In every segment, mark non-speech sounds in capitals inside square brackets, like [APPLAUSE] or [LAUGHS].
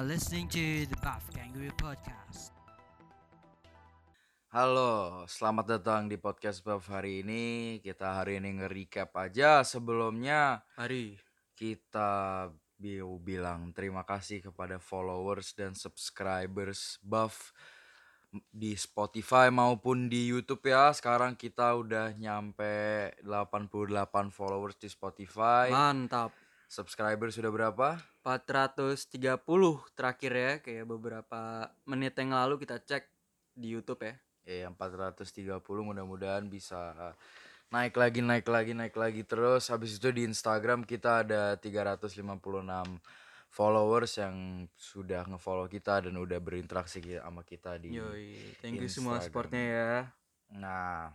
Are listening to the Buff Kangaroo Podcast. Halo, selamat datang di podcast Buff hari ini. Kita hari ini nge-recap aja. Sebelumnya Hari. kita bi- bilang terima kasih kepada followers dan subscribers Buff di Spotify maupun di YouTube ya. Sekarang kita udah nyampe 88 followers di Spotify. Mantap. Subscriber sudah berapa? 430 terakhir ya kayak beberapa menit yang lalu kita cek di YouTube ya. Ya, 430 mudah-mudahan bisa naik lagi, naik lagi, naik lagi terus. Habis itu di Instagram kita ada 356 followers yang sudah ngefollow kita dan udah berinteraksi sama kita di Yoi, thank you semua Instagram. supportnya ya. Nah,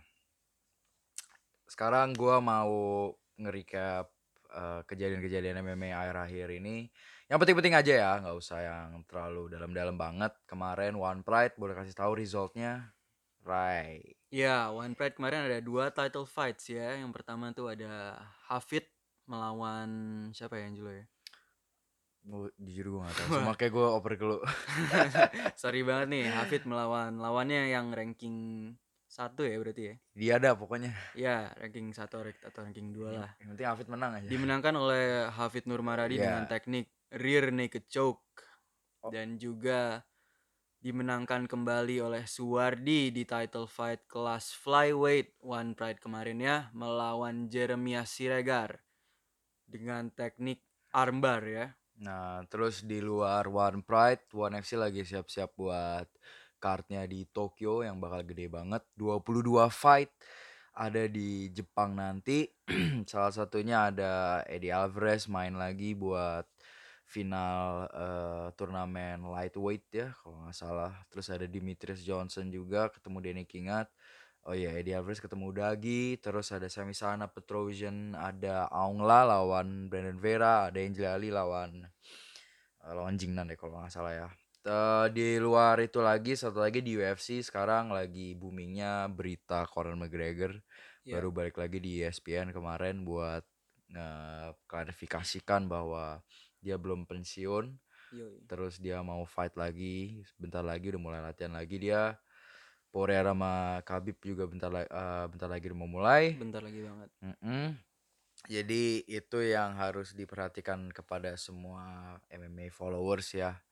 sekarang gua mau nge-recap eh, kejadian-kejadian MMA akhir-akhir ini. Yang penting-penting aja ya, nggak usah yang terlalu dalam-dalam banget. Kemarin One Pride boleh kasih tahu resultnya. Right. Ya, One Pride kemarin ada dua title fights ya. Yang pertama tuh ada Hafid melawan siapa ya Angelo ya? Gue jujur gue gak tau [LAUGHS] Cuma kayak gue oper ke lu [LAUGHS] Sorry banget nih, Hafid melawan lawannya yang ranking satu ya berarti ya. Dia ada pokoknya Ya, ranking satu atau ranking dua lah. Yang penting Hafid menang aja Dimenangkan oleh Hafid Nurmaradi Iya. dengan teknik rear naked choke Oh. dan juga dimenangkan kembali oleh Suwardi di title fight kelas flyweight One Pride kemarin ya melawan Jeremiah Siregar dengan teknik armbar ya. Nah terus di luar One Pride One FC lagi siap-siap buat cardnya di Tokyo yang bakal gede banget. 22 fight ada di Jepang nanti. [CLEARS THROAT] Salah satunya ada Eddie Alvarez main lagi buat final eh, turnamen lightweight ya kalau nggak salah. Terus ada Demetrius Johnson juga ketemu Danny Kingat. Oh iya Eddie Alvarez ketemu Dagi. Terus ada Sami Sana Petrosian ada Aung La lawan Brandon Vera ada Angel Ali lawan eh, lawan Jingnan deh kalau nggak salah ya Eh, di luar itu lagi satu lagi di UFC sekarang lagi boomingnya berita Conor McGregor Ya. baru balik lagi di ESPN kemarin buat klarifikasikan bahwa dia belum pensiun Yoi. terus dia mau fight lagi bentar lagi udah mulai latihan lagi dia Poirier sama Khabib juga bentar lagi bentar lagi udah mau mulai Bentar lagi banget. Mm-mm. Jadi itu yang harus diperhatikan kepada semua MMA followers ya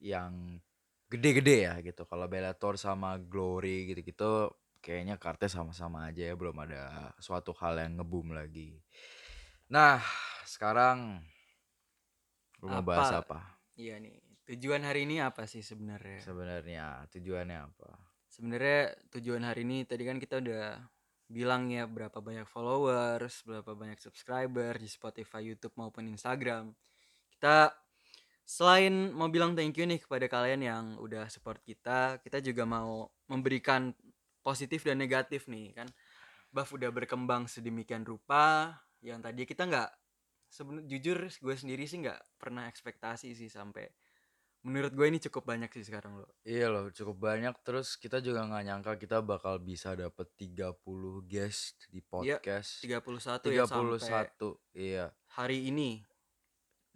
yang gede-gede ya gitu. Kalau Bellator sama Glory gitu-gitu kayaknya kartnya sama-sama aja ya belum ada suatu hal yang ngebum lagi. Nah, sekarang lu mau bahas apa? Iya nih. Tujuan hari ini apa sih sebenarnya? Sebenarnya tujuannya apa? Sebenarnya tujuan hari ini tadi kan kita udah bilang ya berapa banyak followers, berapa banyak subscriber di Spotify, YouTube maupun Instagram. Kita selain mau bilang thank you nih kepada kalian yang udah support kita, kita juga mau memberikan positif dan negatif nih kan. Buff udah berkembang sedemikian rupa yang tadi kita nggak sebenarnya jujur gue sendiri sih nggak pernah ekspektasi sih sampai menurut gue ini cukup banyak sih sekarang loh. Iya loh, cukup banyak. Terus kita juga nggak nyangka kita bakal bisa dapet 30 guest di Iya, podcast. 31 ya sampai 31, iya. hari ini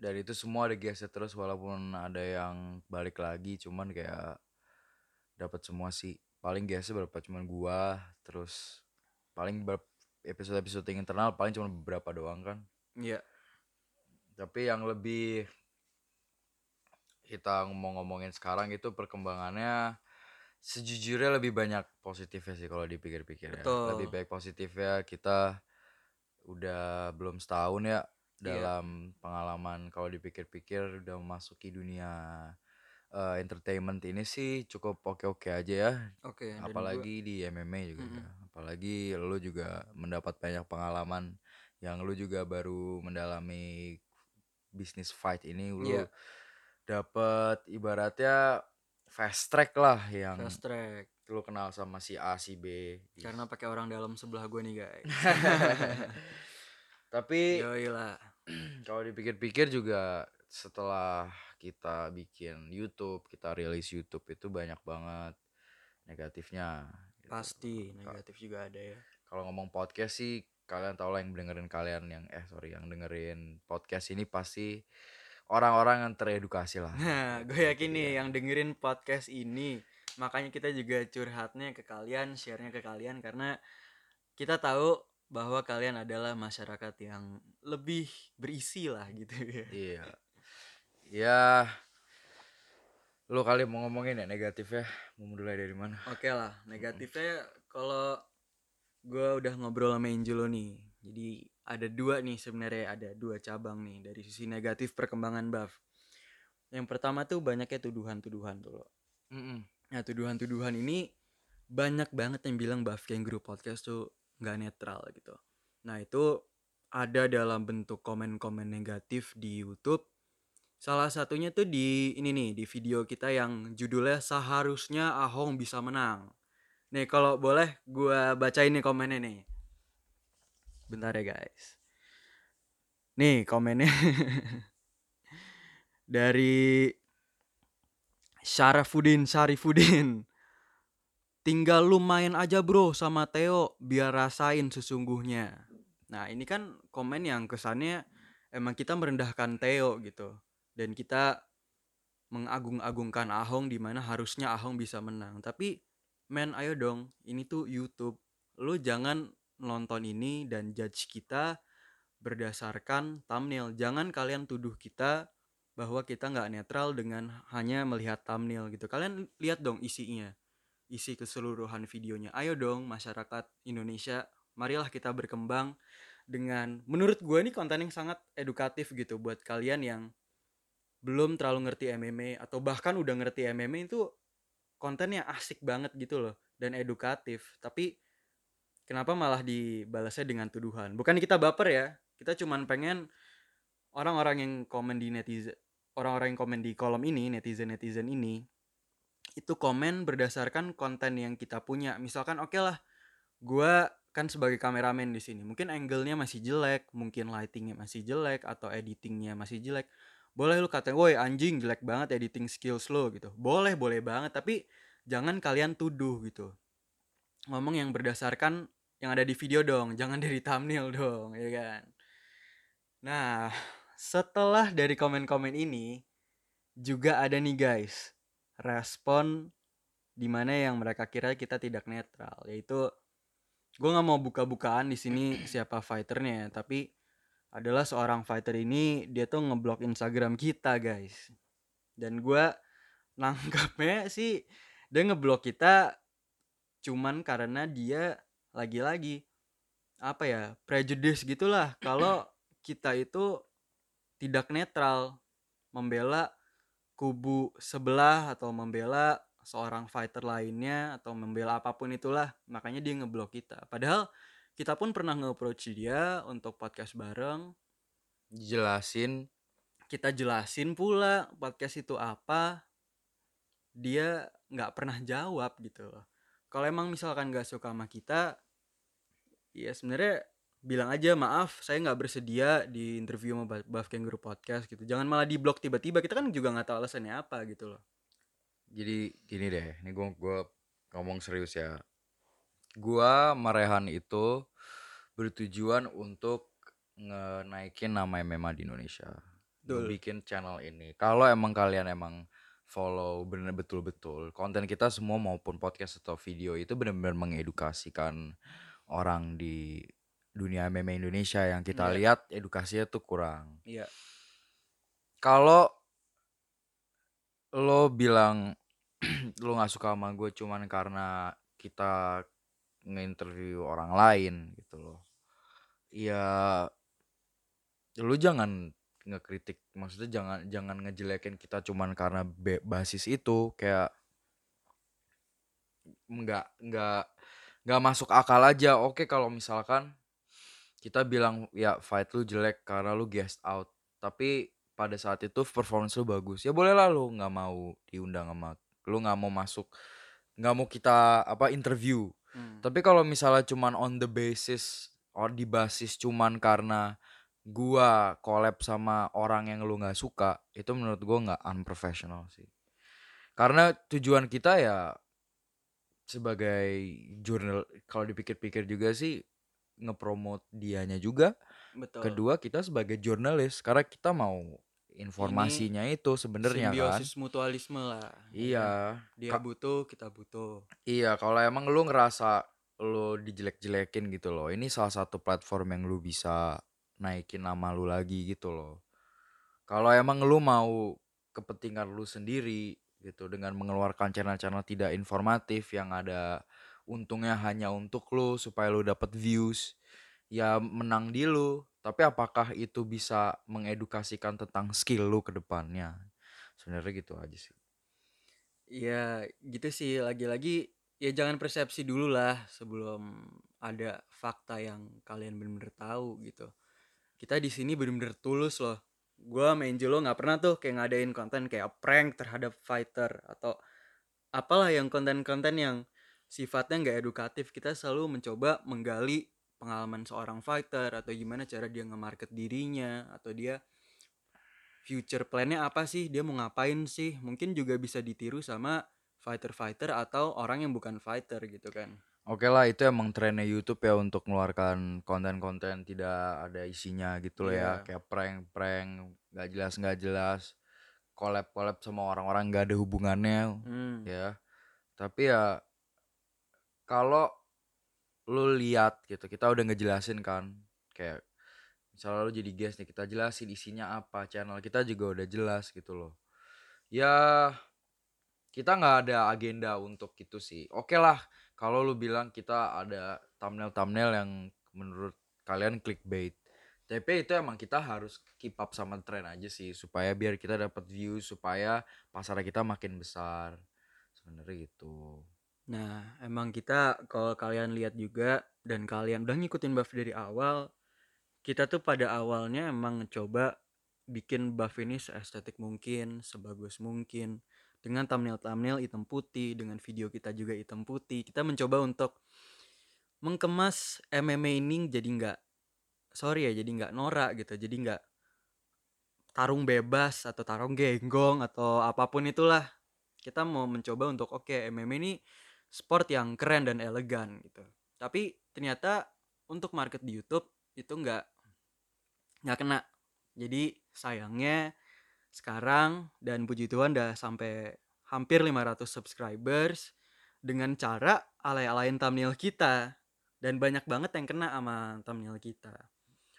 Dan itu semua ada guestnya terus walaupun ada yang balik lagi, cuman kayak dapat semua sih. Paling guestnya berapa? Cuman gua, terus paling episode-episode yang internal paling cuma beberapa doang kan. ya Tapi yang lebih kita ngomong-ngomongin sekarang itu perkembangannya sejujurnya lebih banyak positifnya sih kalau dipikir-pikir ya. Lebih baik positifnya kita udah belum setahun ya Iya. dalam pengalaman kalau dipikir-pikir udah memasuki dunia eh, entertainment ini sih cukup oke-oke aja ya. oke dan gua- Apalagi di MMA juga Mm-mm. ya. Apalagi lu juga mendapat banyak pengalaman yang lu juga baru mendalami bisnis fight ini lu Iya. dapat ibaratnya fast track lah yang fast track lu kenal sama si A si B karena pakai orang dalam sebelah gue nih guys [LAUGHS] tapi Yoi lah. [CLEARS THROAT] kalau dipikir-pikir juga setelah kita bikin YouTube kita rilis YouTube itu banyak banget negatifnya gitu. pasti negatif juga ada ya. kalau ngomong podcast sih kalian tau lah yang dengerin kalian yang eh sorry yang dengerin podcast ini pasti orang-orang yang teredukasi lah. Nah, gue yakin nih yang dengerin podcast ini, makanya kita juga curhatnya ke kalian, share-nya ke kalian karena kita tahu bahwa kalian adalah masyarakat yang lebih berisi lah gitu ya. iya ya lu kali mau ngomongin ya negatifnya mau mulai dari mana Oke lah, negatifnya kalau gue udah ngobrol sama Angelo nih, jadi ada dua nih sebenarnya ada dua cabang nih dari sisi negatif perkembangan buff. Yang pertama tuh banyaknya tuduhan-tuduhan tuh loh. Nah tuduhan-tuduhan ini banyak banget yang bilang Buff Kangaroo Podcast tuh nggak netral gitu. Nah itu ada dalam bentuk komen-komen negatif di YouTube. Salah satunya tuh di ini nih di video kita yang judulnya seharusnya Ahong bisa menang. Nih kalau boleh gua bacain nih komennya nih. Bentar ya guys. Nih komennya [LAUGHS] dari Syarafuddin Syarifuddin. Tinggal lu main aja bro sama Theo biar rasain sesungguhnya. Nah ini kan komen yang kesannya emang kita merendahkan Theo gitu. Dan kita mengagung-agungkan Ahong di mana harusnya Ahong bisa menang. Tapi men ayo dong ini tuh YouTube. Lu jangan nonton ini dan judge kita berdasarkan thumbnail. Jangan kalian tuduh kita bahwa kita nggak netral dengan hanya melihat thumbnail gitu. Kalian lihat dong isinya, isi keseluruhan videonya. Ayo dong masyarakat Indonesia, marilah kita berkembang dengan menurut gue ini konten yang sangat edukatif gitu buat kalian yang belum terlalu ngerti MMA atau bahkan udah ngerti MMA itu kontennya asik banget gitu loh dan edukatif. Tapi kenapa malah dibalasnya dengan tuduhan? Bukan kita baper ya, kita cuman pengen orang-orang yang komen di netizen orang-orang yang komen di kolom ini netizen netizen ini itu komen berdasarkan konten yang kita punya. Misalkan oke lah gue kan sebagai kameramen di sini mungkin angle-nya masih jelek mungkin lightingnya masih jelek atau editingnya masih jelek. Boleh lu katain woi anjing jelek banget editing skills lo gitu. Boleh boleh banget tapi jangan kalian tuduh gitu. Ngomong yang berdasarkan yang ada di video dong [LAUGHS] jangan dari thumbnail dong ya kan? Nah setelah dari komen-komen ini juga ada nih guys respon di mana yang mereka kira kita tidak netral yaitu gue nggak mau buka-bukaan di sini siapa fighternya tapi adalah seorang fighter ini dia tuh ngeblok Instagram kita guys. Dan gue [LAUGHS] nangkapnya sih dia ngeblok kita cuman karena dia lagi-lagi apa ya prejudice gitulah. Kalau kita itu tidak netral membela kubu sebelah atau membela seorang fighter lainnya atau membela apa pun itulah makanya dia ngeblok kita. Padahal kita pun pernah nge-approach dia untuk podcast bareng. Jelasin kita jelasin pula podcast itu apa. Dia nggak pernah jawab gitu loh. Kalau emang misalkan nggak suka sama kita ya sebenarnya bilang aja maaf saya nggak bersedia di interview sama Buff Kangaroo Podcast gitu. Jangan malah di blok tiba-tiba kita kan juga nggak tahu alasannya apa gitu loh. Jadi gini deh ini gue gua ngomong serius ya. Gua Marehan itu bertujuan untuk ngenaikin nama MMA di Indonesia. Betul. bikin channel ini. Kalau emang kalian emang follow bener betul-betul konten kita semua maupun podcast atau video itu benar-benar mengedukasikan orang di dunia MMA Indonesia yang kita Iya. lihat edukasinya tuh kurang. Iya. Kalau lo bilang [CLEARS THROAT] lo nggak suka sama gue cuman karena kita nge-interview orang lain gitu loh ya lu jangan ngekritik maksudnya jangan jangan ngejelekin kita cuman karena be- basis itu kayak nggak nggak nggak masuk akal aja. Oke kalau misalkan kita bilang ya fight lu jelek karena lu guest out. Tapi pada saat itu performance lu bagus. Ya boleh lah lu nggak mau diundang sama lu nggak mau masuk nggak mau kita apa interview. Hmm. tapi kalau misalnya cuman on the basis or di basis cuman karena gua collab sama orang yang lu nggak suka itu menurut gua nggak unprofessional sih. Karena tujuan kita ya sebagai jurnal kalau dipikir-pikir juga sih ngepromot dianya juga betul kedua kita sebagai jurnalis karena kita mau informasinya itu sebenarnya kan. simbiosis mutualisme lah ya kan? Iya. dia Ka- butuh kita butuh Iya, kalau emang lu ngerasa lu dijelek-jelekin gitu loh. Ini salah satu platform yang lu bisa naikin nama lu lagi gitu loh. Kalau emang lu mau kepentingan lu sendiri gitu dengan mengeluarkan channel-channel tidak informatif yang ada untungnya hanya untuk lu supaya lu dapat views, ya menang di lu. Tapi apakah itu bisa mengedukasikan tentang skill lu ke depannya? Sebenarnya gitu aja sih. ya gitu sih lagi-lagi ya jangan persepsi dulu lah sebelum ada fakta yang kalian bener-bener tahu gitu kita di sini bener-bener tulus loh gua main Jolo nggak pernah tuh kayak ngadain konten kayak prank terhadap fighter atau apalah yang konten-konten yang sifatnya nggak edukatif. Kita selalu mencoba menggali pengalaman seorang fighter atau gimana cara dia nge-market dirinya atau dia future plannya apa sih dia mau ngapain sih. Mungkin juga bisa ditiru sama fighter-fighter atau orang yang bukan fighter gitu kan. Oke lah itu emang trennya YouTube ya untuk mengeluarkan konten-konten tidak ada isinya gitu loh ya. Iya. kayak prank-prank nggak jelas nggak jelas. Collab-collab sama orang-orang nggak ada hubungannya hmm. ya. Tapi ya kalau lu lihat gitu kita udah ngejelasin kan kayak misalnya lu jadi guest nih kita jelasin isinya apa channel kita juga udah jelas gitu loh. Ya kita nggak ada agenda untuk itu sih. Oke lah kalau lu bilang kita ada thumbnail-thumbnail yang menurut kalian clickbait tapi itu emang kita harus keep up sama tren aja sih supaya biar kita dapat views supaya pasar kita makin besar. Sebenarnya gitu Nah, emang kita kalau kalian lihat juga dan kalian udah ngikutin buff dari awal, kita tuh pada awalnya emang coba bikin buff ini seestetik mungkin, sebagus mungkin dengan thumbnail-thumbnail hitam putih, dengan video kita juga hitam putih. Kita mencoba untuk mengkemas MMA ini jadi nggak sorry ya, jadi nggak norak gitu, jadi nggak tarung bebas atau tarung genggong atau apa pun itulah. Kita mau mencoba untuk oke MMA ini sport yang keren dan elegan gitu. Tapi ternyata untuk market di YouTube itu nggak nggak kena. Jadi sayangnya sekarang dan puji Tuhan udah sampai hampir 500 subscribers dengan cara alay-alain thumbnail kita dan banyak banget yang kena sama thumbnail kita.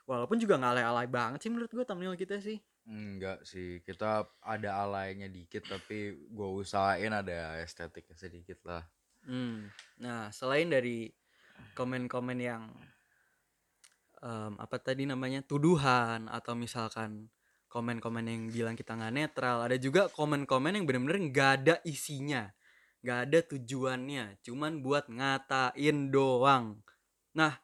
Walaupun juga nggak alay-alay banget sih menurut gue thumbnail kita sih. Enggak sih, kita ada alaynya dikit tapi gue usahain ada estetiknya sedikit lah. Hmm. Nah, selain dari komen-komen yang em, apa tadi namanya tuduhan atau misalkan komen-komen yang bilang kita nggak netral, ada juga komen-komen yang bener-bener nggak ada isinya, nggak ada tujuannya, cuman buat ngatain doang. Nah,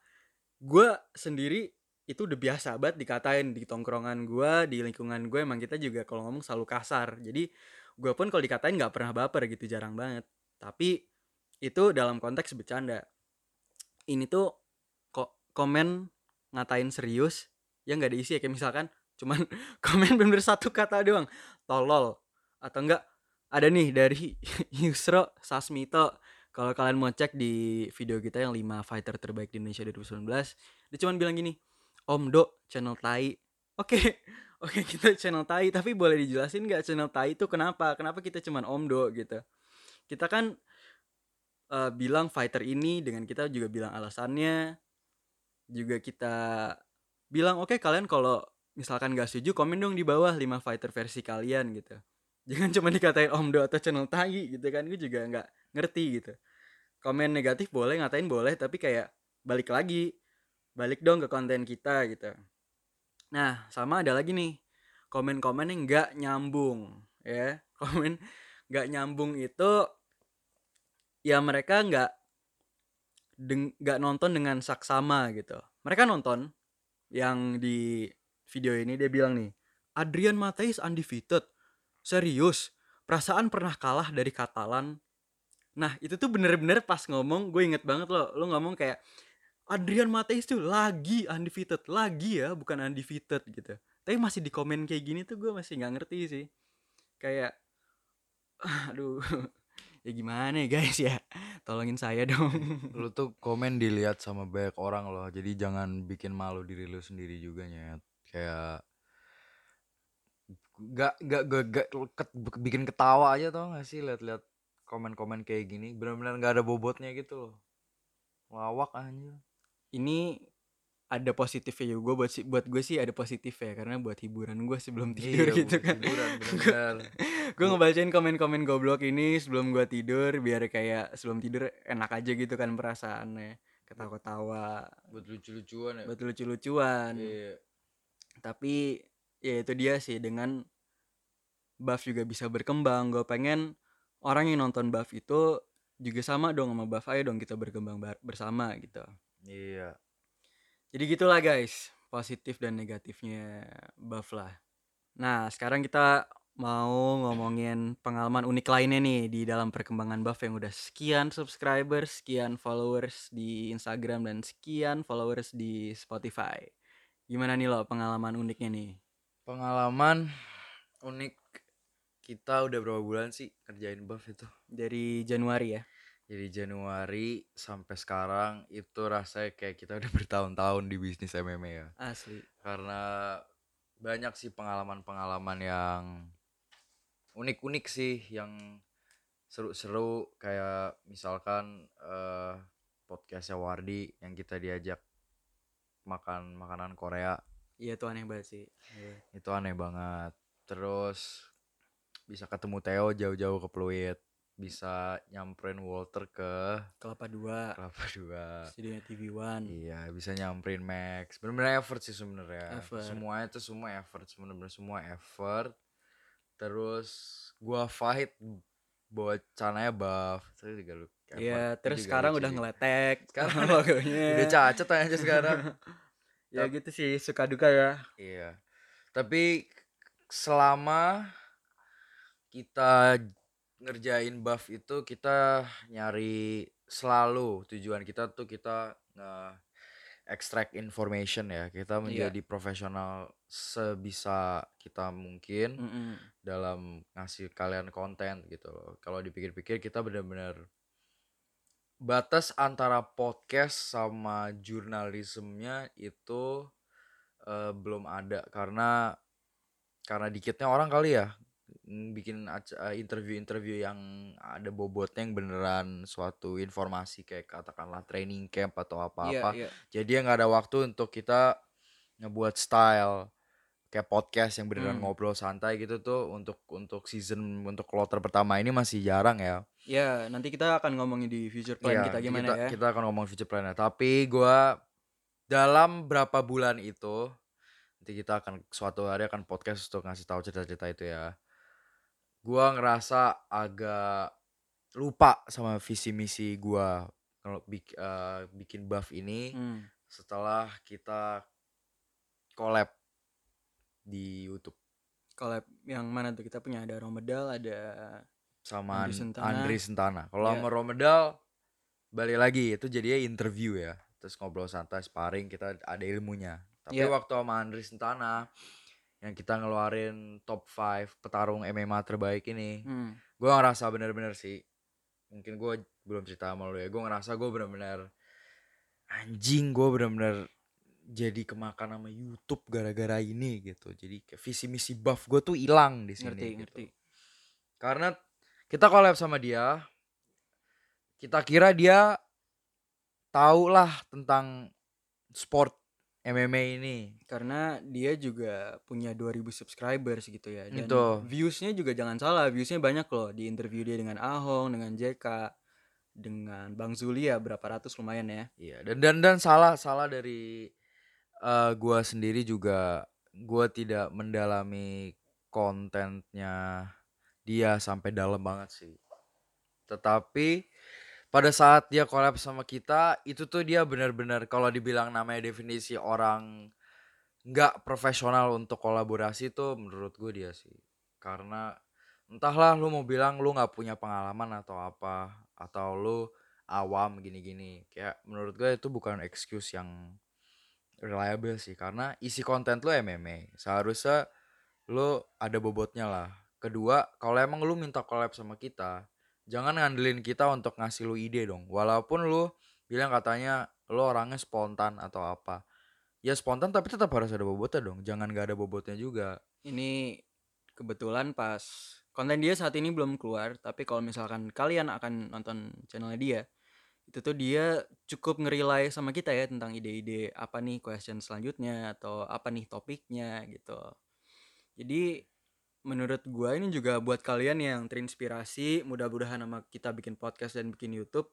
gue sendiri itu udah biasa banget dikatain di tongkrongan gue, di lingkungan gue emang kita juga kalau ngomong selalu kasar. Jadi gue pun kalau dikatain nggak pernah baper gitu, jarang banget. Tapi itu dalam konteks bercanda. Ini tuh kok komen ngatain serius yang nggak ada isi ya kayak misalkan cuman [LAUGHS] komen bener satu kata doang. Tolol. Atau enggak ada nih dari [LAUGHS] Yusro Sasmito. Kalau kalian mau cek di video kita yang 5 fighter terbaik di Indonesia 2019 dia cuman bilang gini Om Do channel tai. Oke [LAUGHS] oke kita channel tai tapi boleh dijelasin nggak channel tai itu kenapa? Kenapa kita cuman Om Do gitu? Kita kan eh, bilang fighter ini dengan kita juga bilang alasannya juga kita bilang oke kalian kalau misalkan gak setuju komen dong di bawah 5 fighter versi kalian gitu. [LAUGHS] Jangan cuma dikatain omdo atau channel tai gitu kan. Gue juga nggak ngerti gitu. Komen negatif boleh ngatain boleh tapi kayak balik lagi balik dong ke konten kita gitu. Nah sama ada lagi nih komen-komen yang nggak nyambung ya. [LAUGHS] Komen nggak nyambung itu ya mereka nggak nggak nonton dengan saksama gitu. Mereka nonton yang di video ini dia bilang nih Adrian Mateis undefeated. Serius perasaan pernah kalah dari Katalan nah itu tuh bener-bener pas ngomong gue inget banget loh lo ngomong kayak Adrian Mateis tuh lagi undefeated lagi ya bukan undefeated gitu. Tapi masih di komen kayak gini tuh gue masih nggak ngerti sih. Kayak [LAUGHS] aduh ya gimana ya guys ya tolongin saya dong [LAUGHS] Lu tuh komen dilihat sama banyak orang loh, jadi jangan bikin malu diri lu sendiri juga nyet. Kayak Gak gak gak, gak ket- bikin ketawa aja tau gak sih lihat-lihat komen-komen kayak gini. Benar-benar nggak ada bobotnya gitu loh. Lawak anjir. Ini ada positifnya juga buat si- buat gue sih ada positif ya karena buat hiburan gue sebelum tidur Iya, gitu kan. hiburan, [LAUGHS] gue ngebacain komen-komen goblok ini sebelum gue tidur biar kayak sebelum tidur enak aja gitu kan perasaannya ketawa-ketawa buat lucu-lucuan ya. buat lucu-lucuan Iya. tapi ya itu dia sih dengan buff juga bisa berkembang gue pengen orang yang nonton buff itu juga sama dong sama buff ayo dong kita berkembang bersama gitu Iya. Jadi gitulah guys positif dan negatifnya buff lah. Nah sekarang kita mau ngomongin pengalaman unik lainnya nih di dalam perkembangan buff yang udah sekian subscribers sekian followers di Instagram dan sekian followers di Spotify. Gimana nih lo pengalaman uniknya nih? Pengalaman unik kita udah berapa bulan sih kerjain buff itu? dari Januari ya Jadi Januari sampai sekarang itu rasanya kayak kita udah [LAUGHS] bertahun-tahun di bisnis MMA ya. asli. Karena banyak sih pengalaman-pengalaman yang unik-unik sih yang seru-seru. Kayak misalkan eh podcastnya Wardi yang kita diajak makan makanan Korea. Iya tuh aneh banget sih. Iya. itu aneh banget. Terus bisa ketemu Theo jauh-jauh ke Pluit bisa nyamperin Walter ke kelapa dua Kelapa Dua studionya TV One iya bisa nyamperin Max bener-bener effort sih sebenarnya Effort. semuanya itu semua effort bener-bener semua effort terus gua fight bawa cananya buff terus juga lu. Iya, terus juga sekarang lucu udah ngeletek Sekarang logonya. [LAUGHS] udah cacat aja sekarang [LAUGHS] ya gitu sih, suka duka ya. Iya. Tapi selama kita ngerjain buff itu kita nyari selalu tujuan kita tuh kita nge extract information ya. Kita Iya. menjadi profesional sebisa kita mungkin Mm-mm. dalam ngasih kalian konten gitu loh. Kalau dipikir-pikir kita benar-benar batas antara podcast sama jurnalismenya itu eh, belum ada karena karena dikitnya orang kali ya mm, bikin aca- eh, interview-interview yang ada bobotnya yang beneran suatu informasi kayak katakanlah training camp atau Iya, apa-apa. iya. Jadi ya nggak ada waktu untuk kita ngebuat style kayak podcast yang beneran Hmm. ngobrol santai gitu tuh untuk untuk season untuk kloter pertama ini masih jarang ya. Ya, nanti kita akan ngomongin di future plan Iya, kita gimana kita, ya. Kita akan ngomong future plan Tapi gua dalam berapa bulan itu nanti kita akan suatu hari akan podcast untuk ngasih tahu cerita-cerita itu ya. Gua ngerasa agak lupa sama visi misi gua kalau bik- eh, bikin buff ini Hmm. setelah kita collab di YouTube Collab yang mana tuh? Kita punya ada Romedal, ada sama Andri An- Sentana. Andri Sentana. Kalau Iya. sama Romedal balik lagi itu jadinya interview ya. Terus ngobrol santai sparring kita ada ilmunya. Tapi Iya. waktu sama Andri Sentana yang kita ngeluarin top 5 petarung MMA terbaik ini, hmm. gue ngerasa bener-bener sih. Mungkin gue belum cerita sama lu ya. Gue ngerasa gue bener-bener anjing gue bener-bener jadi kemakan sama YouTube gara-gara ini gitu. Jadi kayak visi misi buff gue tuh hilang di sini. ngerti, gitu. ngerti. Karena kita collab sama dia, kita kira dia tahu lah tentang sport MMA ini. Karena dia juga punya 2000 subscribers gitu ya. Dan Itu. viewsnya juga jangan salah, viewsnya banyak loh di interview dia dengan Ahong, dengan JK, dengan Bang Zuli ya berapa ratus lumayan ya. Iya, dan dan dan salah salah dari eh, gua sendiri juga gua tidak mendalami kontennya dia sampai dalam banget sih. Tetapi pada saat dia collab sama kita itu tuh dia benar-benar kalau dibilang namanya definisi orang nggak profesional untuk kolaborasi tuh menurut gue dia sih. Karena entahlah lu mau bilang lu nggak punya pengalaman atau apa atau lu awam gini-gini. Kayak menurut gue itu bukan excuse yang reliable sih karena isi konten lu MMA seharusnya lu ada bobotnya lah. Kedua kalau emang lu minta collab sama kita jangan ngandelin kita untuk ngasih lu ide dong. Walaupun lu bilang katanya lu orangnya spontan atau apa. Ya spontan tapi tetap harus ada bobotnya dong. Jangan gak ada bobotnya juga. Ini kebetulan pas konten dia saat ini belum keluar tapi kalau misalkan kalian akan nonton channelnya dia itu tuh dia cukup ngerilai sama kita ya tentang ide-ide apa nih question selanjutnya atau apa nih topiknya gitu. Jadi menurut gua ini juga buat kalian yang terinspirasi mudah-mudahan sama kita bikin podcast dan bikin YouTube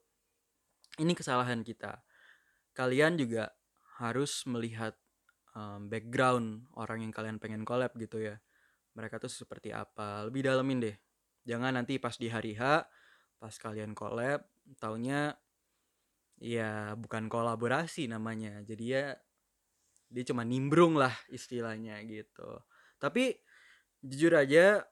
ini kesalahan kita. Kalian juga harus melihat um, background orang yang kalian pengen collab gitu ya. Mereka tuh seperti apa lebih dalemin deh. Jangan nanti pas di hari H pas kalian collab taunya ya bukan kolaborasi namanya. Jadi ya dia cuma nimbrung lah istilahnya gitu. Tapi jujur aja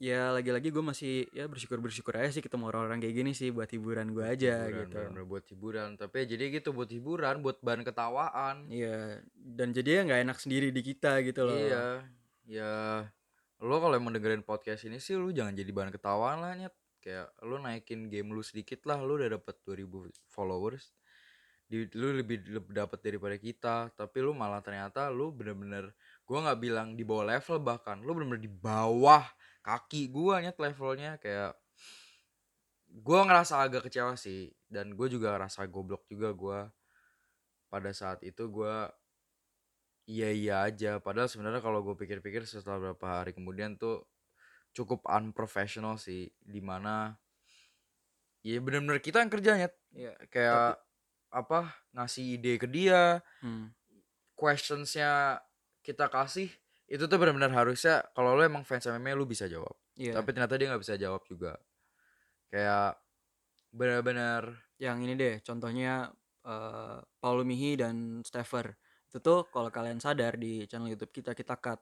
ya lagi-lagi gue masih ya bersyukur bersyukur aja sih ketemu orang-orang kayak gini sih buat hiburan gue aja Hiburan, gitu. bener-bener buat hiburan. Tapi ya jadi gitu buat hiburan buat bahan ketawaan. Iya, dan jadinya nggak enak sendiri di kita gitu loh. iya ya lo kalau emang dengerin podcast ini sih lu jangan jadi bahan ketawaan lah nyet. Kayak lu naikin game lu sedikit lah lu udah dapet 2000 followers. Di, lu lebih, lebih dapat daripada kita tapi lu malah ternyata lu bener-bener gua nggak bilang di bawah level bahkan lu bener-bener di bawah kaki gua nyet levelnya kayak gua ngerasa agak kecewa sih dan gue juga ngerasa goblok juga gua pada saat itu gua iya iya aja padahal sebenarnya kalau gue pikir-pikir setelah beberapa hari kemudian tuh cukup unprofessional sih di mana ya bener-bener kita yang kerjanya Iya. kayak apa ngasih ide ke dia Hmm. questionsnya kita kasih itu tuh benar-benar harusnya kalau lo emang fans MMA lu bisa jawab Iya. tapi ternyata dia nggak bisa jawab juga kayak benar-benar Yang ini deh, contohnya eh Paul Mihi dan Stever. Itu tuh kalau kalian sadar di channel YouTube kita kita cut.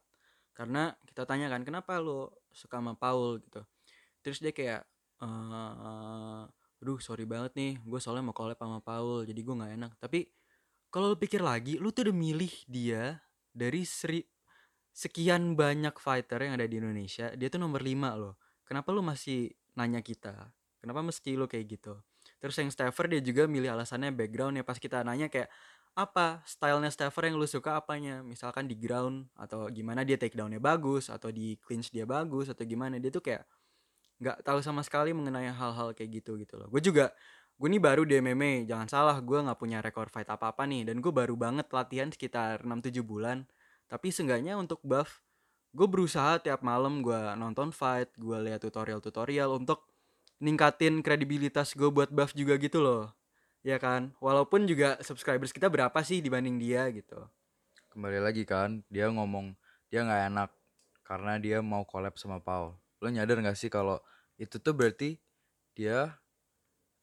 Karena kita tanya kan kenapa lu suka sama Paul gitu. Terus dia kayak eh aduh sorry banget nih, gue soalnya mau collab sama Paul, jadi gue nggak enak. Tapi kalau lu pikir lagi, lu tuh udah milih dia dari seri sekian banyak fighter yang ada di Indonesia, dia tuh nomor 5 loh. Kenapa lu masih nanya kita? Kenapa mesti lu kayak gitu? Terus yang Stever dia juga milih alasannya background ya pas kita nanya kayak apa stylenya Stever yang lu suka apanya misalkan di ground atau gimana dia takedownnya bagus atau di clinch dia bagus atau gimana dia tuh kayak nggak tahu sama sekali mengenai hal-hal kayak gitu gitu loh gue juga gue nih baru di MMA jangan salah gue nggak punya rekor fight apa apa nih dan gue baru banget latihan sekitar 6-7 bulan. Tapi seenggaknya untuk buff gue berusaha tiap malam gue nonton fight gue lihat tutorial-tutorial untuk ningkatin kredibilitas gue buat buff juga gitu loh. Ya kan? Walaupun juga subscribers kita berapa sih dibanding dia gitu. Kembali lagi kan dia ngomong dia nggak enak karena dia mau collab sama Paul. Lo nyadar nggak sih kalau itu tuh berarti dia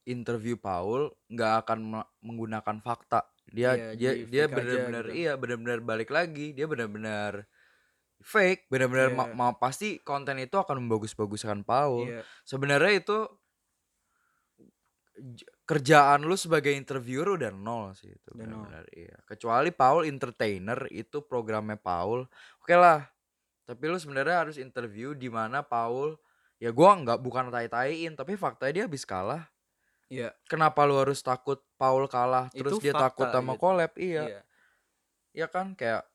interview Paul nggak akan me- menggunakan fakta. Dia Iya, dia dia benar-benar gitu. iya benar-benar balik lagi. Dia benar-benar fake benar-benar Iya. ma- ma- pasti konten itu akan membagus-baguskan Paul. Iya. sebenarnya itu kerjaan lu sebagai interviewer udah nol sih itu benar-benar iya. Kecuali Paul entertainer itu programnya Paul. Oke lah tapi lu sebenarnya harus interview di mana Paul ya gua nggak bukan tai-taiin tapi faktanya dia habis kalah Iya. kenapa lu harus takut Paul kalah terus Itu dia takut fakta sama gitu. collab iya Iya. ya kan kayak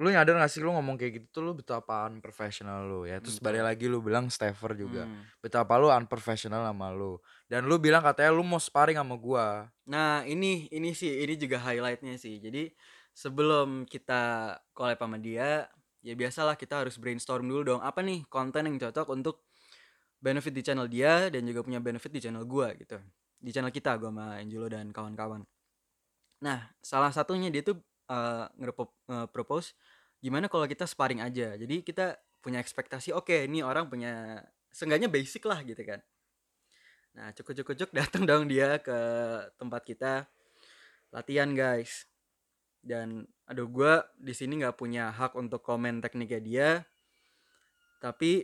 lu nyadar gak sih lu ngomong kayak gitu tuh lu betapa unprofessional lu ya terus balik lagi lu bilang Stever juga Hmm. betapa lu unprofessional sama lu dan lu bilang katanya lu mau sparring sama gua Nah ini ini sih ini juga highlightnya sih. Jadi sebelum kita collab sama dia, ya biasalah kita harus brainstorm dulu dong. Apa nih konten yang cocok untuk benefit di channel dia dan juga punya benefit di channel gua gitu. Di channel kita gua sama Angelo dan kawan-kawan. Nah salah satunya dia tuh uh, nge-propose gimana kalau kita sparring aja. Jadi kita punya ekspektasi oke ini orang punya seenggaknya basic lah gitu kan. Nah, cukup-cukup [LAUGHS] datang dong dia ke tempat kita latihan, guys. Dan aduh gua di sini nggak punya hak untuk komen tekniknya dia. Tapi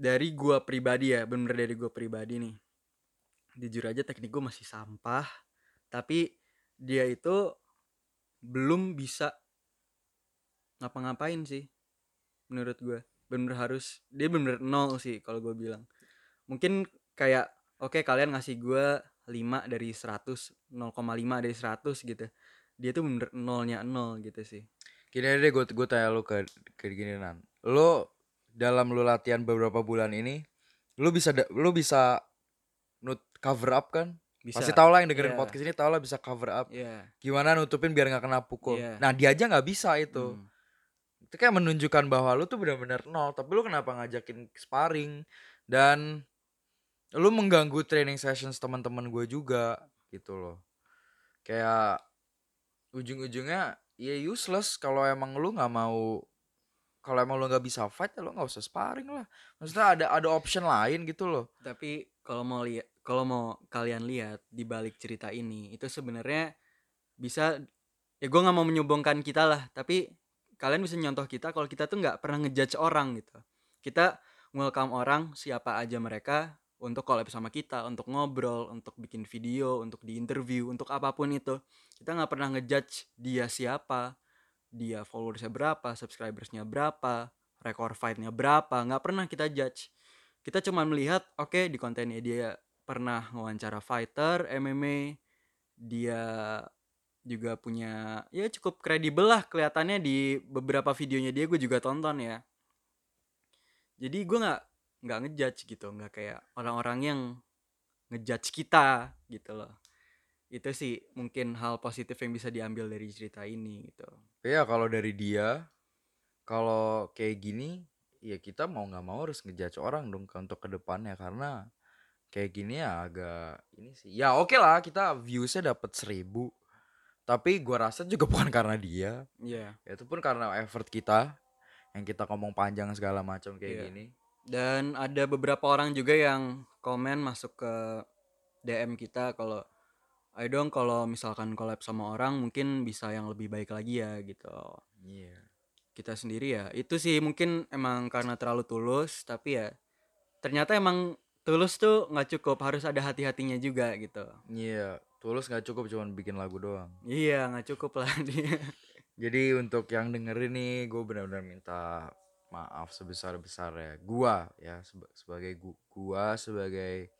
dari gua pribadi ya, bener dari gua pribadi nih. Jujur aja teknik gua masih sampah, tapi dia itu belum bisa ngapa-ngapain sih menurut gua. Bener harus dia bener nol sih kalau gua bilang. Mungkin kayak oke kalian ngasih gua 5 dari 100 0,5 dari 100 gitu dia tuh bener nolnya nol gitu sih deh gue gue tanya lu ke ke gini nan lu dalam lu latihan beberapa bulan ini lu bisa lu bisa nut cover up kan bisa pasti tau lah yang dengerin Iya. podcast ini tau lah bisa cover up Iya. gimana nutupin biar nggak kena pukul Iya. nah dia aja nggak bisa itu Hmm. itu kayak menunjukkan bahwa lu tuh benar-benar nol tapi lu kenapa ngajakin sparring dan lu mengganggu training sessions teman-teman gue juga gitu loh kayak ujung-ujungnya ya useless kalau emang lu nggak mau kalau emang lu nggak bisa fight ya lu nggak usah sparring lah. Maksudnya ada ada option lain gitu loh. Tapi kalau mau lihat kalau mau kalian lihat di balik cerita ini itu sebenarnya bisa ya gue nggak mau menyombongkan kita lah tapi kalian bisa nyontoh kita kalau kita tuh nggak pernah ngejudge orang gitu. Kita welcome orang siapa aja mereka untuk collab sama kita untuk ngobrol untuk bikin video untuk di interview untuk apa pun itu. Kita nggak pernah ngejudge dia siapa dia followersnya berapa subscribersnya berapa rekor fightnya berapa nggak pernah kita judge. Kita cuma melihat oke di kontennya dia pernah wawancara fighter MMA dia juga punya ya cukup kredibel lah kelihatannya di beberapa videonya dia gue juga tonton ya. Jadi gue nggak nggak ngejudge gitu nggak kayak orang-orang yang ngejudge kita gitu loh itu sih mungkin hal positif yang bisa diambil dari cerita ini gitu. Ya kalau dari dia kalau kayak gini ya kita mau nggak mau harus ngejudge orang dong ke- untuk ke depannya karena kayak gini ya agak ini sih. Ya oke lah kita viewsnya dapat seribu. Tapi gua rasa juga [LAUGHS] bukan karena dia. Iya. Ya itu pun karena effort kita yang kita ngomong panjang segala macam kayak Iya. gini. Dan ada beberapa orang juga yang komen masuk ke DM kita kalau ayo dong kalau misalkan collab sama orang mungkin bisa yang lebih baik lagi ya gitu. iya Kita sendiri ya itu sih mungkin emang karena terlalu tulus tapi ya ternyata emang tulus tuh nggak cukup harus ada hati-hatinya juga gitu. iya tulus nggak cukup cuman bikin lagu doang Iya nggak cukup lah [LAUGHS] dia. Jadi untuk yang dengerin nih, gue benar-benar minta maaf sebesar besarnya. Gua ya seba- sebagai gu- gua sebagai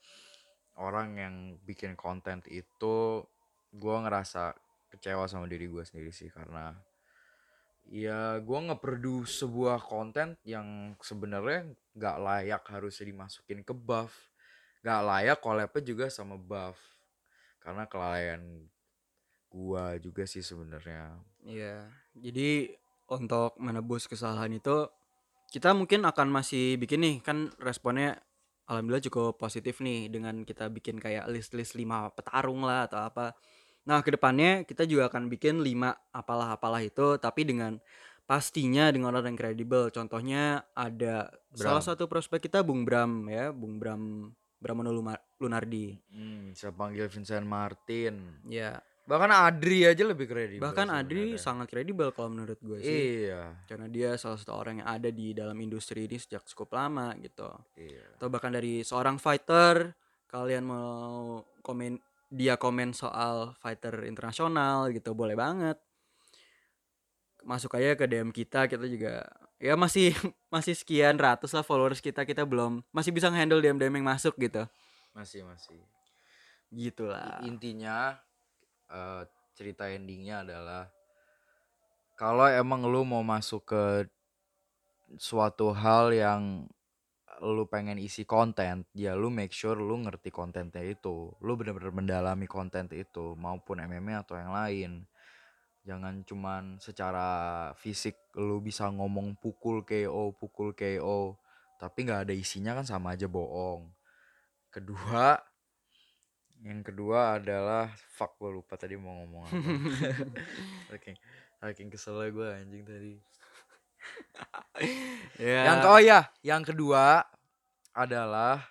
orang yang bikin konten itu, gua ngerasa kecewa sama diri gua sendiri sih karena ya gua nge-produce sebuah konten yang sebenarnya nggak layak harusnya dimasukin ke buff, nggak layak collabnya juga sama buff karena kelalaian gua juga sih sebenarnya. Iya, jadi untuk menebus kesalahan itu kita mungkin akan masih bikin nih kan responnya alhamdulillah cukup positif nih dengan kita bikin kayak list-list 5 petarung lah atau apa. Nah, ke depannya kita juga akan bikin 5 apalah-apalah itu tapi dengan pastinya dengan orang yang kredibel. Contohnya ada salah Bram. satu prospek kita Bung Bram ya, Bung Bram Bramono Lunardi. Hmm, bisa panggil Vincent Martin. Ya, Bahkan Adri aja lebih kredibel. bahkan Adri sebenarnya. sangat kredibel kalau menurut gue sih. Iya, karena dia salah satu orang yang ada di dalam industri ini sejak cukup lama gitu iya. atau bahkan dari seorang fighter kalian mau komen dia komen soal fighter internasional gitu boleh banget masuk aja ke DM kita kita juga ya masih [LAUGHS] masih sekian ratus lah followers kita kita belum masih bisa handle DM DM yang masuk gitu Masih masih. gitulah Intinya eh, cerita endingnya adalah kalau emang lu mau masuk ke suatu hal yang lu pengen isi konten, ya lu make sure lu ngerti kontennya itu. Lu bener-bener mendalami konten itu maupun MMA atau yang lain. Jangan cuman secara fisik lu bisa ngomong pukul KO, pukul KO, tapi nggak ada isinya kan sama aja bohong. Kedua, yang kedua adalah fuck gue lupa tadi mau ngomong apa. [LAUGHS] Saking saking keselnya gue anjing tadi. [LAUGHS] ya Yang oh ya, yang kedua adalah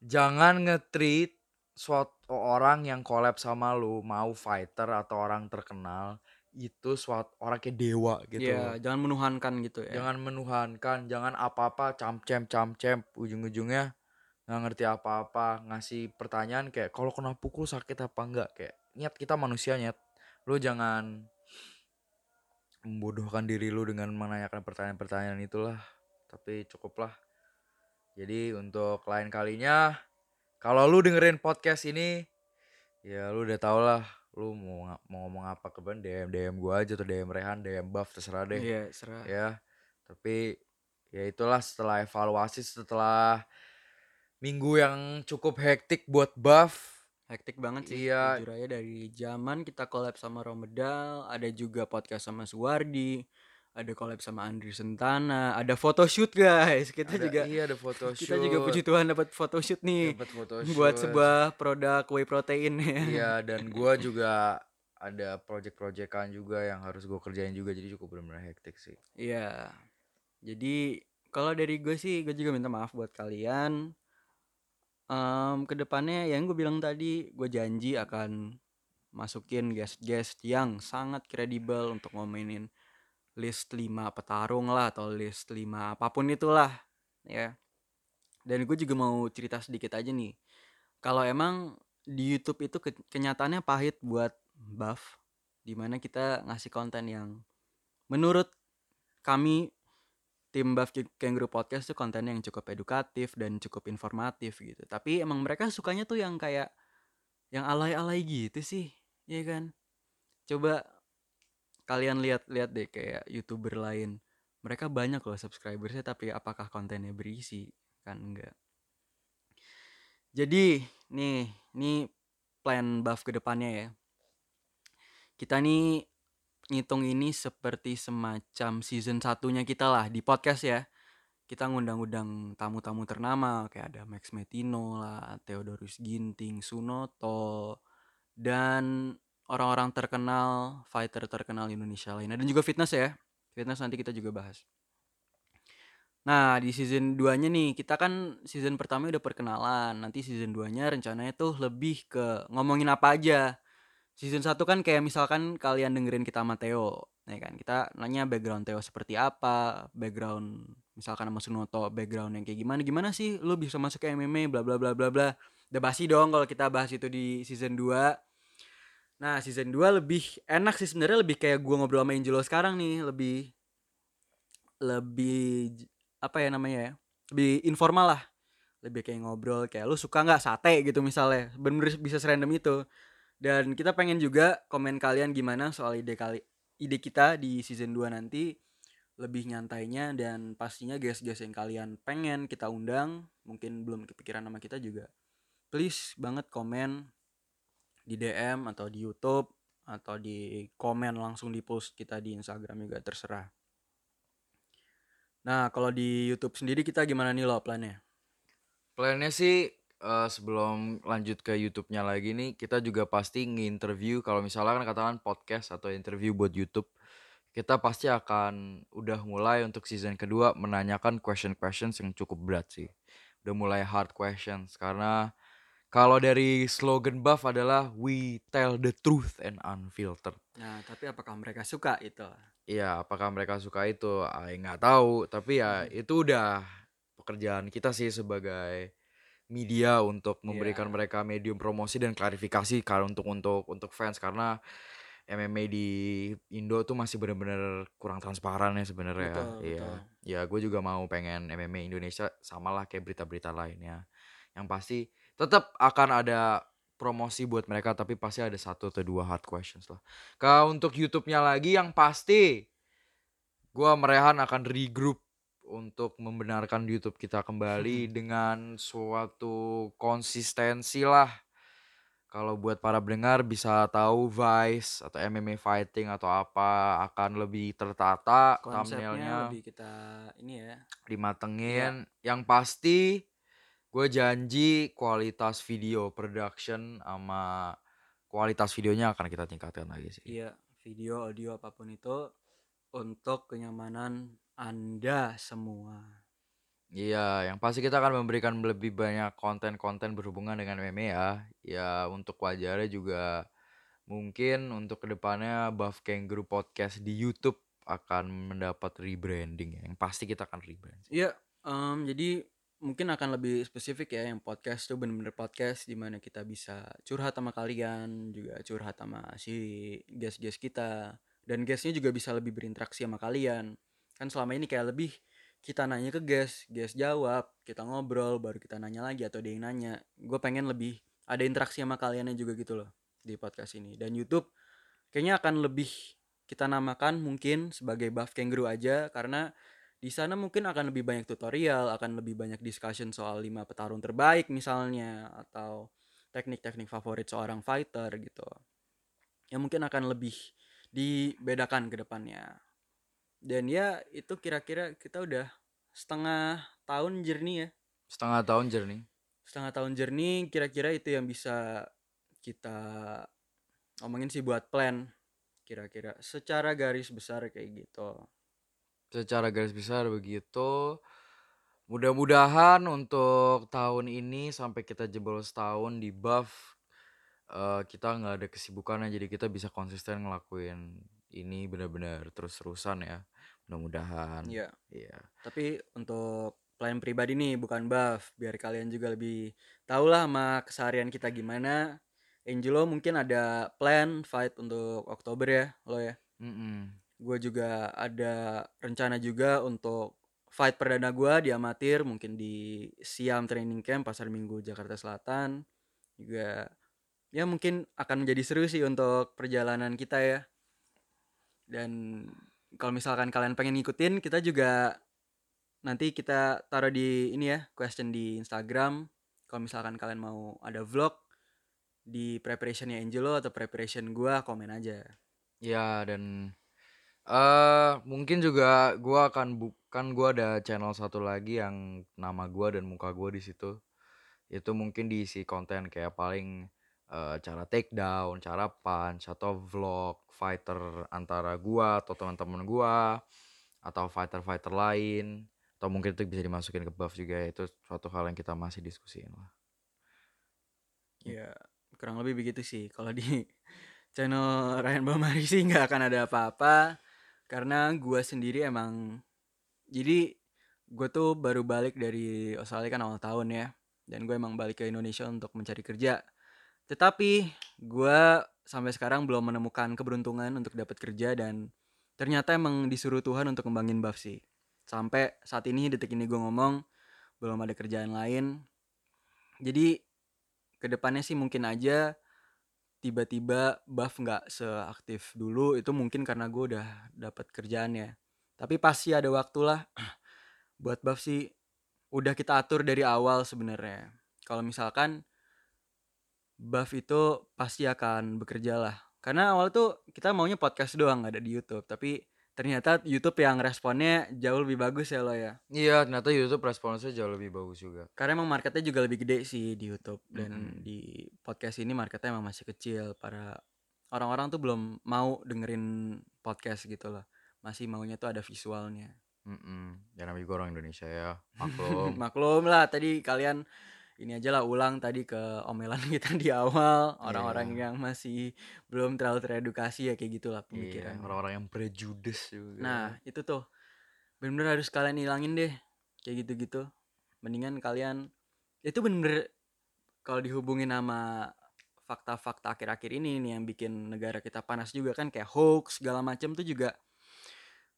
jangan nge-treat suatu orang yang collab sama lu, mau fighter atau orang terkenal, itu suatu orang kayak dewa gitu. loh. jangan menuhankan gitu ya Jangan menuhankan, jangan apa-apa camcem camcem ujung-ujungnya nggak ngerti apa-apa, ngasih pertanyaan kayak kalau kena pukul sakit apa enggak kayak niat kita manusia nyet. Lu jangan membodohkan diri lu dengan menanyakan pertanyaan-pertanyaan itulah. Tapi cukuplah. Jadi untuk lain kalinya kalau lu dengerin podcast ini ya lu udah tau lah lu mau mau ngomong apa ke ban DM DM gua aja tuh DM Rehan DM Buff terserah deh iya serah ya Tapi ya itulah setelah evaluasi setelah minggu yang cukup hektik buat buff. Hektik banget sih. Iya. Jujur aja dari zaman kita collab sama Romedal, ada juga podcast sama Suwardi, ada collab sama Andri Sentana, ada photoshoot guys. Kita Ada- juga iya ada foto [LAUGHS] kita juga puji Tuhan dapat photoshoot nih dapat foto buat sebuah produk whey protein ya. Iya [LAUGHS] dan gua juga ada project-projectan juga yang harus gue kerjain juga jadi cukup benar-benar hektik sih. Iya. Jadi kalau dari gue sih gue juga minta maaf buat kalian. Em ke depannya yang gue bilang tadi gue janji akan masukin guest-guest yang sangat kredibel untuk ngomongin list 5 petarung lah atau list 5 apa pun itulah ya. Dan gue juga mau cerita sedikit aja nih. Kalau emang di YouTube itu ke- kenyataannya pahit buat buff di mana kita ngasih konten yang menurut kami tim Buff Kangaroo Podcast tuh kontennya yang cukup edukatif dan cukup informatif gitu. Tapi emang mereka sukanya tuh yang kayak yang alay-alay gitu sih, ya kan? Coba kalian lihat-lihat deh kayak youtuber lain. Mereka banyak loh subscribersnya tapi apakah kontennya berisi? Kan enggak. Jadi nih, nih plan Buff ke depannya ya. Kita nih ngitung ini seperti semacam season satunya kita lah di podcast ya. Kita ngundang-undang tamu-tamu ternama kayak ada Max Metino lah, Theodorus Ginting, Sunoto, dan orang-orang terkenal, fighter terkenal Indonesia lainnya dan juga fitness ya. Fitness nanti kita juga bahas. Nah, di season 2-nya nih, kita kan season pertama udah perkenalan. Nanti season 2-nya rencananya tuh lebih ke ngomongin apa aja. Season 1 kan kayak misalkan kalian dengerin kita sama Theo, ya kan? Kita nanya background Theo seperti apa, background misalkan sama Sunoto, background yang kayak gimana, gimana sih lu bisa masuk ke MMA, bla bla bla bla bla. Udah basi dong kalau kita bahas itu di season 2. Nah, season 2 lebih enak sih sebenarnya lebih kayak gua ngobrol sama Angelo sekarang nih, lebih lebih apa ya namanya ya? Lebih informal lah. Lebih kayak ngobrol kayak lu suka nggak sate gitu misalnya. Bener bisa serandom itu. Dan kita pengen juga komen kalian gimana soal ide kali ide kita di season 2 nanti lebih nyantainya dan pastinya guys-guys yang kalian pengen kita undang mungkin belum kepikiran nama kita juga please banget komen di DM atau di YouTube atau di komen langsung di post kita di Instagram juga terserah. Nah, kalau di YouTube sendiri kita gimana nih lo plannya? Plannya sih eh, sebelum lanjut ke YouTube-nya lagi nih kita juga pasti nge-interview kalau misalnya kan katakan podcast atau interview buat YouTube kita pasti akan udah mulai untuk season kedua menanyakan question-questions yang cukup berat sih. Udah mulai hard questions karena kalau dari slogan Buff adalah we tell the truth and unfiltered. Nah, tapi apakah mereka suka itu? Iya, apakah mereka suka itu? Ah, nggak tahu, tapi ya Hmm. itu udah pekerjaan kita sih sebagai media untuk memberikan Iya. mereka medium promosi dan klarifikasi kalau untuk untuk untuk fans karena MMA di Indo tuh masih bener-bener kurang transparan ya sebenarnya. Betul, Iya. betul. Ya, gue juga mau pengen MMA Indonesia samalah kayak berita-berita lainnya. Yang pasti tetap akan ada promosi buat mereka tapi pasti ada satu atau dua hard questions lah. Kalau untuk YouTube-nya lagi yang pasti gua merehan akan regroup untuk membenarkan YouTube kita kembali dengan suatu konsistensi lah. Kalau buat para pendengar bisa tahu Vice atau MMA fighting atau apa akan lebih tertata Konsepnya thumbnailnya lebih kita ini ya. dimatengin. Yang pasti gue janji kualitas video production sama kualitas videonya akan kita tingkatkan lagi sih. Iya, video, audio apa pun itu untuk kenyamanan Anda semua. Iya, yang pasti kita akan memberikan lebih banyak konten-konten berhubungan dengan MMA ya. Ya untuk wajarnya juga mungkin untuk ke depannya Buff Kangaroo Podcast di YouTube akan mendapat rebranding ya. Yang pasti kita akan rebrand. Iya, em, jadi mungkin akan lebih spesifik ya yang podcast tuh bener-bener podcast di mana kita bisa curhat sama kalian, juga curhat sama si guest-guest kita dan guestnya juga bisa lebih berinteraksi sama kalian. Kan selama ini kayak lebih kita nanya ke guest, guest jawab, kita ngobrol, baru kita nanya lagi atau dia yang nanya. Gue pengen lebih ada interaksi sama kaliannya juga gitu loh di podcast ini. Dan YouTube kayaknya akan lebih kita namakan mungkin sebagai Buff Kangaroo aja karena di sana mungkin akan lebih banyak tutorial, akan lebih banyak discussion soal lima petarung terbaik misalnya atau teknik-teknik favorit seorang fighter gitu. Yang mungkin akan lebih dibedakan ke depannya. Dan ya itu kira-kira kita udah setengah tahun journey ya. Setengah tahun journey. Setengah tahun journey kira-kira itu yang bisa kita ngomongin sih buat plan kira-kira secara garis besar kayak gitu. Secara garis besar begitu. Mudah-mudahan untuk tahun ini sampai kita jebol setahun di buff eh, kita nggak ada kesibukan jadi kita bisa konsisten ngelakuin ini benar-benar terus-terusan ya. Mudah-mudahan. Iya. Iya. Tapi untuk plan pribadi nih bukan buff biar kalian juga lebih tahu lah sama keseharian kita gimana. Angelo mungkin ada plan fight untuk Oktober ya lo ya. Mm-mm. Gue juga ada rencana juga untuk fight perdana gue di amatir mungkin di Siam Training Camp Pasar Minggu Jakarta Selatan juga ya mungkin akan menjadi seru sih untuk perjalanan kita ya dan kalau misalkan kalian pengen ngikutin kita juga nanti kita taruh di ini ya question di Instagram kalau misalkan kalian mau ada vlog di preparationnya Angelo atau preparation gua komen aja Ya dan eh mungkin juga gua akan bukan gua ada channel satu lagi yang nama gua dan muka gua di situ. Itu mungkin diisi konten kayak paling eh, cara take down, cara punch atau vlog fighter antara gua atau teman-teman gua atau fighter-fighter lain atau mungkin itu bisa dimasukin ke buff juga itu suatu hal yang kita masih diskusiin lah. ya kurang lebih begitu sih. Kalau di [LAUGHS] channel Ryan Bamari sih nggak akan ada apa-apa karena gua sendiri emang jadi gue tuh baru balik dari Australia kan awal tahun ya dan gue emang balik ke Indonesia untuk mencari kerja tetapi gue sampai sekarang belum menemukan keberuntungan untuk dapat kerja dan ternyata emang disuruh Tuhan untuk kembangin buff sih. Sampai saat ini detik ini gue ngomong belum ada kerjaan lain. Jadi ke depannya sih mungkin aja tiba-tiba buff nggak seaktif dulu itu mungkin karena gue udah dapat kerjaan ya. Tapi pasti ada waktu lah [CLEARS THROAT] buat buff sih. Udah kita atur dari awal sebenarnya. Kalau misalkan buff itu pasti akan bekerja lah karena awal tuh kita maunya podcast doang nggak ada di YouTube tapi ternyata YouTube yang responnya jauh lebih bagus ya lo ya Iya, ternyata YouTube responsnya jauh lebih bagus juga. karena emang marketnya juga lebih gede sih di YouTube dan Mm-mm. di podcast ini marketnya emang masih kecil para orang-orang tuh belum mau dengerin podcast gitu loh masih maunya tuh ada visualnya Mm-mm. Ya namanya gue orang Indonesia ya, [LAUGHS] maklum. maklum lah tadi kalian ini aja lah ulang tadi ke omelan [LAUGHS] kita di awal orang-orang Iya. yang masih belum terlalu teredukasi ya kayak gitulah Iya, pemikiran orang-orang yang prejudice juga. Nah, itu tuh bener-bener harus kalian hilangin deh kayak gitu-gitu. Mendingan kalian itu bener-bener kalau dihubungin sama fakta-fakta akhir-akhir ini nih yang bikin negara kita panas juga kan kayak hoax segala macam tuh juga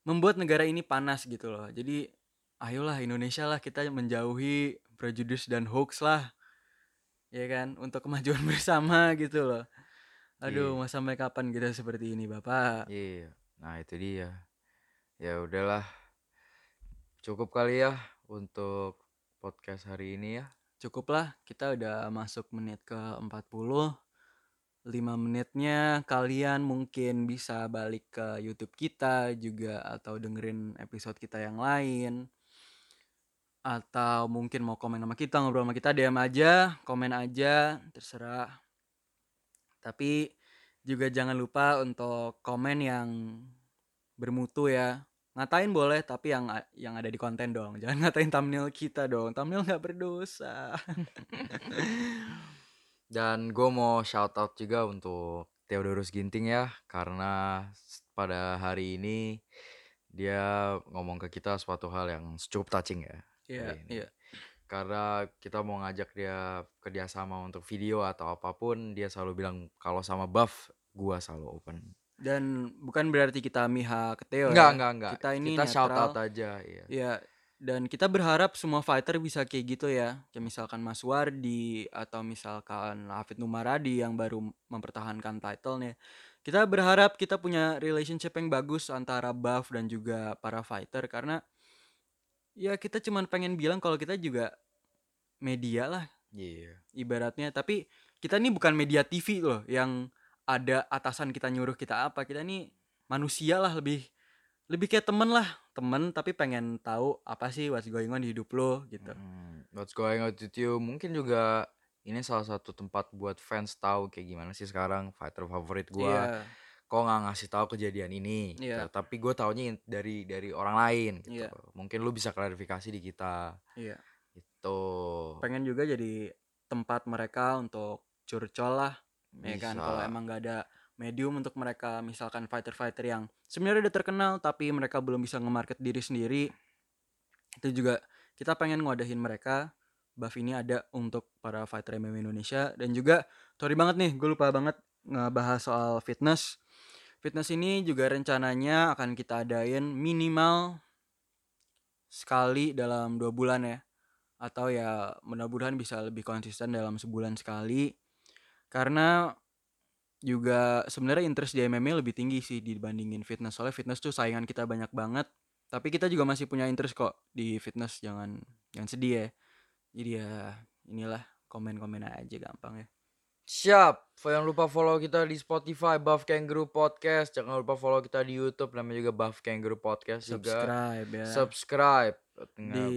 membuat negara ini panas gitu loh. Jadi ayolah Indonesia lah kita menjauhi prejudice dan hoax lah. Ya kan untuk kemajuan [LAUGHS] bersama gitu loh. Aduh, Iya. mau sampai kapan kita seperti ini, Bapak? Iya, nah itu dia. Ya udahlah, cukup kali ya untuk podcast hari ini ya. cukup lah kita udah masuk menit ke 40 5 menitnya kalian mungkin bisa balik ke YouTube kita juga atau dengerin episode kita yang lain atau mungkin mau komen sama kita ngobrol sama kita DM aja komen aja terserah. Tapi juga jangan lupa untuk komen yang bermutu ya. Ngatain boleh tapi yang yang ada di konten dong. [LAUGHS] Jangan ngatain thumbnail kita dong. Thumbnail nggak berdosa. [LAUGHS] Dan gue mau shout out juga untuk Theodorus Ginting ya, karena pada hari ini dia ngomong ke kita suatu hal yang cukup touching ya. Iya, ini. iya. Karena kita mau ngajak dia kerjasama untuk video atau apa pun, dia selalu bilang kalau sama Buff, gua selalu open. Dan bukan berarti kita miha ke Theo Enggak, ya. enggak, enggak. Kita ini shout netral. out aja, iya. Ya, dan kita berharap semua fighter bisa kayak gitu ya. Kayak misalkan Mas Wardi atau misalkan Hafid Numaradi yang baru mempertahankan title-nya. Kita berharap kita punya relationship yang bagus antara Buff dan juga para fighter karena ya kita cuman pengen bilang kalau kita juga media lah Iya. ibaratnya tapi kita ini bukan media TV loh yang ada atasan kita nyuruh kita apa kita ini manusia lah lebih lebih kayak temen lah temen tapi pengen tahu apa sih what's going on di hidup lo gitu Hmm, what's going on with you? Mungkin juga ini salah satu tempat buat fans tahu kayak gimana sih sekarang fighter favorit gua. Iya, Kok nggak ngasih tahu kejadian ini? gitu. Iya. Tapi gue taunya dari dari orang lain gitu. Iya. Mungkin lu bisa klarifikasi di kita. iya. Gitu. pengen juga jadi tempat mereka untuk curcol lah ya kan kalau emang gak ada medium untuk mereka misalkan fighter-fighter yang sebenarnya udah terkenal tapi mereka belum bisa nge-market diri sendiri itu juga kita pengen ngadahin mereka buff ini ada untuk para fighter MMA Indonesia dan juga sorry banget nih gue lupa banget ngebahas soal fitness fitness ini juga rencananya akan kita adain minimal sekali dalam dua bulan ya. Atau ya mudah-mudahan bisa lebih konsisten dalam sebulan sekali. Karena juga sebenarnya interest di MMA lebih tinggi sih dibandingin fitness. Soalnya fitness tuh saingan kita banyak banget. Tapi kita juga masih punya interest kok di fitness. Jangan jangan sedih ya. Jadi ya inilah komen-komen aja gampang ya Siap. Jangan lupa follow kita di Spotify Buff Kangaroo Podcast. Jangan lupa follow kita di YouTube namanya juga Buff Kangaroo Podcast juga. subscribe ya Subscribe. Di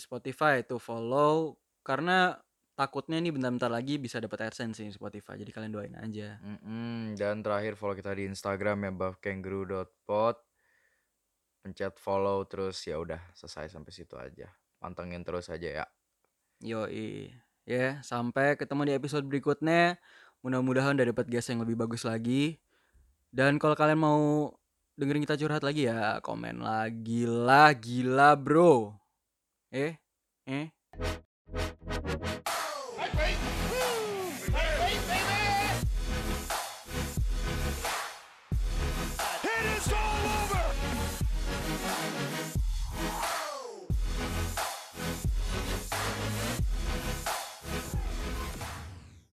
Spotify itu follow karena takutnya nih bentar-bentar lagi bisa dapat AdSense di Spotify jadi kalian doain aja Mm-mm, Dan terakhir follow kita di Instagram ya buffkangaroo.pod. Pencet follow terus ya udah selesai sampai situ aja. Pantengin terus aja ya. Yoi. Ya, sampai ketemu di episode berikutnya. Mudah-mudahan udah dapat guest yang lebih bagus lagi. Dan kalau kalian mau dengerin kita curhat lagi ya, komen lagi lah, gila bro. Eh, eh,